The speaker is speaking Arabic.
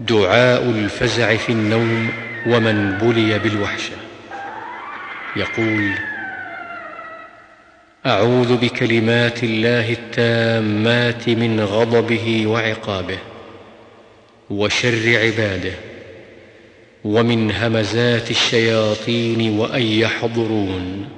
دعاء الفزع في النوم ومن بلي بالوحشة. يقول أعوذ بكلمات الله التامات من غضبه وعقابه وشر عباده ومن همزات الشياطين وأن يحضرون.